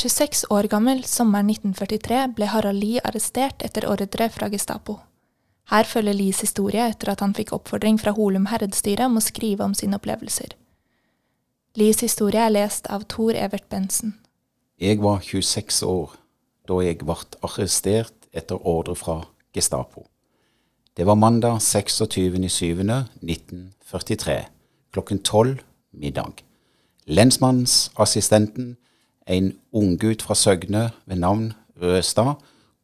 26 år gammel sommeren 1943 ble Harald Lie arrestert etter ordre fra Gestapo. Her følger Lies historie etter at han fikk oppfordring fra Holum herredsstyre om å skrive om sine opplevelser. Lies historie er lest av Tor Evert Bensen. Jeg var 26 år da jeg ble arrestert etter ordre fra Gestapo. Det var mandag 26.07.1943 klokken tolv middag. Lensmannsassistenten, en unggutt fra Søgne ved navn Røstad,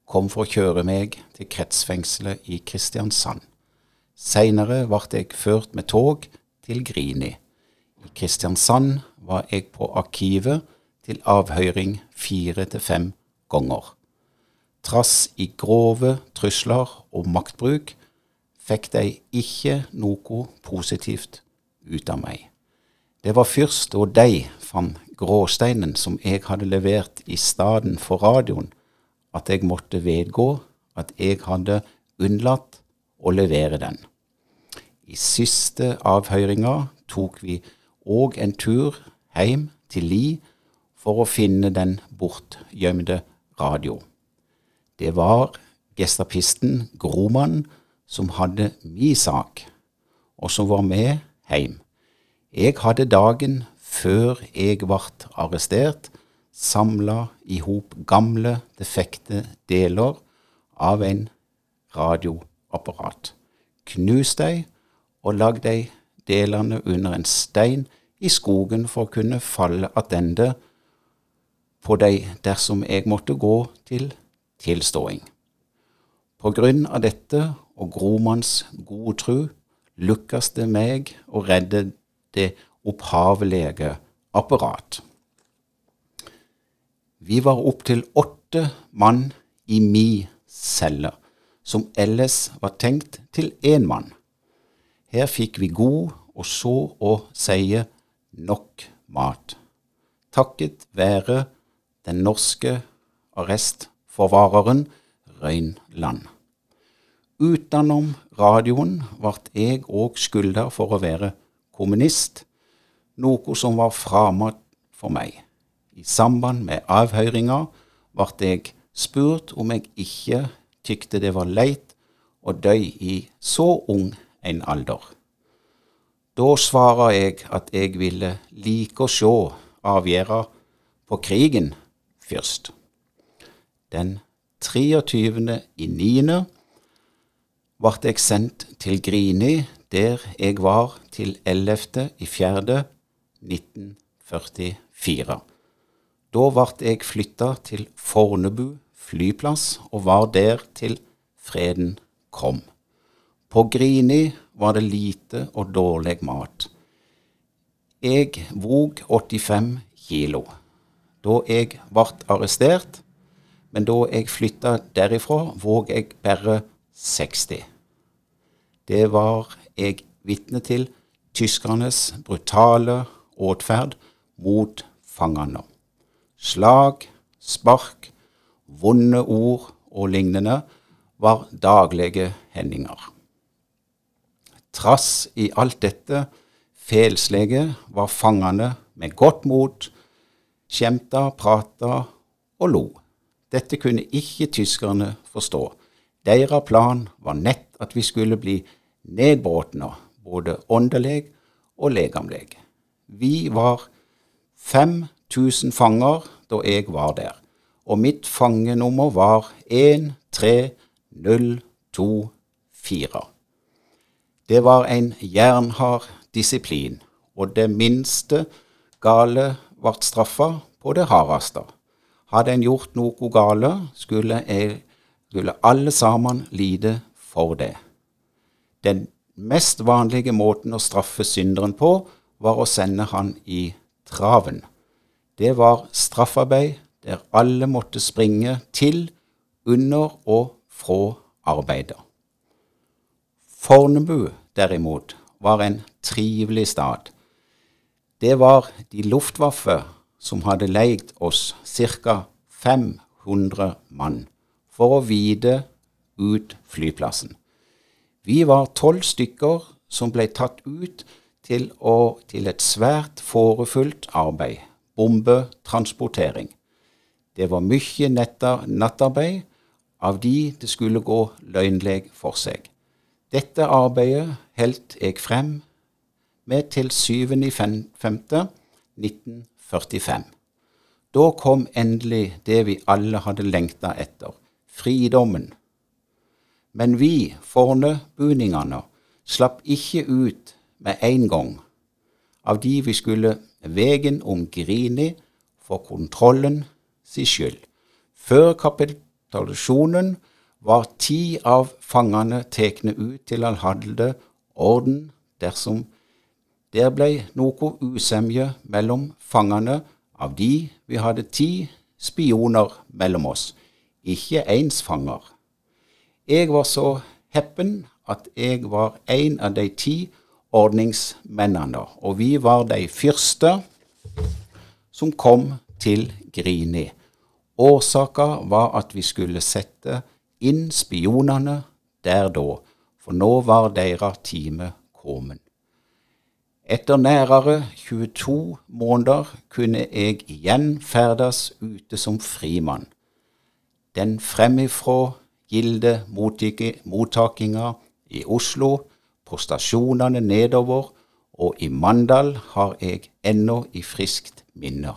kom for å kjøre meg til kretsfengselet i Kristiansand. Seinere ble jeg ført med tog til Grini. I Kristiansand var jeg på arkivet til avhøring fire til fem ganger. Trass i grove trusler og maktbruk fikk de ikke noe positivt ut av meg. Det var først da de fant gråsteinen som jeg hadde levert i staden for radioen, at jeg måtte vedgå at jeg hadde unnlatt å levere den. I siste avhøringa tok vi òg en tur hjem til Li for å finne den bortgjemte radio. Det var gestapisten Groman som hadde mi sak, og som var med hjem. Jeg hadde dagen før jeg ble arrestert, samla i hop gamle, defekte deler av en radioapparat. Knust dei og lagd dei delene under en stein i skogen for å kunne falle attende på dei dersom jeg måtte gå til tilståing. På grunn av dette og Gromanns gode tru lukkes det meg å redde det opphavelige apparat. Vi var opptil åtte mann i mi celle, som ellers var tenkt til én mann. Her fikk vi god og så å seie nok mat, takket være den norske arrestforvareren Røynland. Utenom radioen ble jeg òg skylda for å være kommunist, noe som var fremmed for meg. I samband med avhøringa ble jeg spurt om jeg ikke tykte det var leit å dø i så ung en alder. Da svarer jeg at jeg ville like å sjå avgjera på krigen først. Den 23. i 9. ble jeg sendt til Grini der jeg var til 11. i 4. 1944. Da ble jeg flytta til Fornebu flyplass og var der til freden kom. På Grini var det lite og dårlig mat. Jeg vog 85 kilo. Da jeg ble arrestert, men da jeg flytta derifra, våg jeg bare 60. Det var jeg vitne til tyskernes brutale åtferd mot fangene. Slag, spark, vonde ord og lignende var daglige hendinger. Trass i alt dette feilslege var fangene med godt mot, skjemta, prata og lo. Dette kunne ikke tyskerne forstå. Deres plan var nett at vi skulle bli nedbråtna, både åndelig og legamlig. Vi var 5000 fanger da jeg var der, og mitt fangenummer var 13024. Det var en jernhard disiplin, og det minste gale ble straffa på det hardeste. Hadde en gjort noe gale, skulle, jeg, skulle alle sammen lide for det. Den mest vanlige måten å straffe synderen på, var å sende han i traven. Det var straffarbeid der alle måtte springe til, under og fra arbeidet. Fornebu, derimot, var en trivelig stad. Det var de Luftwaffe som hadde leid oss ca. 500 mann for å vide ut flyplassen. Vi var tolv stykker som ble tatt ut til, å, til et svært forefullt arbeid, bombetransportering. Det var mye nattarbeid, av de det skulle gå løgnleg for seg. Dette arbeidet heldt jeg frem med til 7.5.1945. Da kom endelig det vi alle hadde lengta etter, fridommen. Men vi, fornebuningene, slapp ikke ut med en gang, av de vi skulle vegen om Grini for kontrollen si skyld. Før kapitulasjonen var ti av fangene tekne ut til Al-Hadde orden dersom der blei noe usemje mellom fangene. Av de vi hadde ti spioner mellom oss, ikke ens fanger. Jeg var så heppen at jeg var en av de ti ordningsmennene, og vi var de første som kom til Grini. Årsaka var at vi skulle sette inn spionene der da, for nå var deres time kommet. Etter nærere 22 måneder kunne jeg igjen ferdes ute som frimann. Den fremifrå gilde mottakinga i Oslo, på stasjonene nedover og i Mandal har jeg ennå i friskt minner.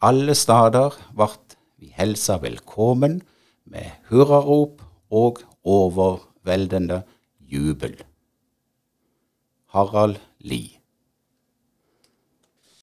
Alle stader vart vi helsa velkommen med hurrarop og overveldende jubel. Harald Lie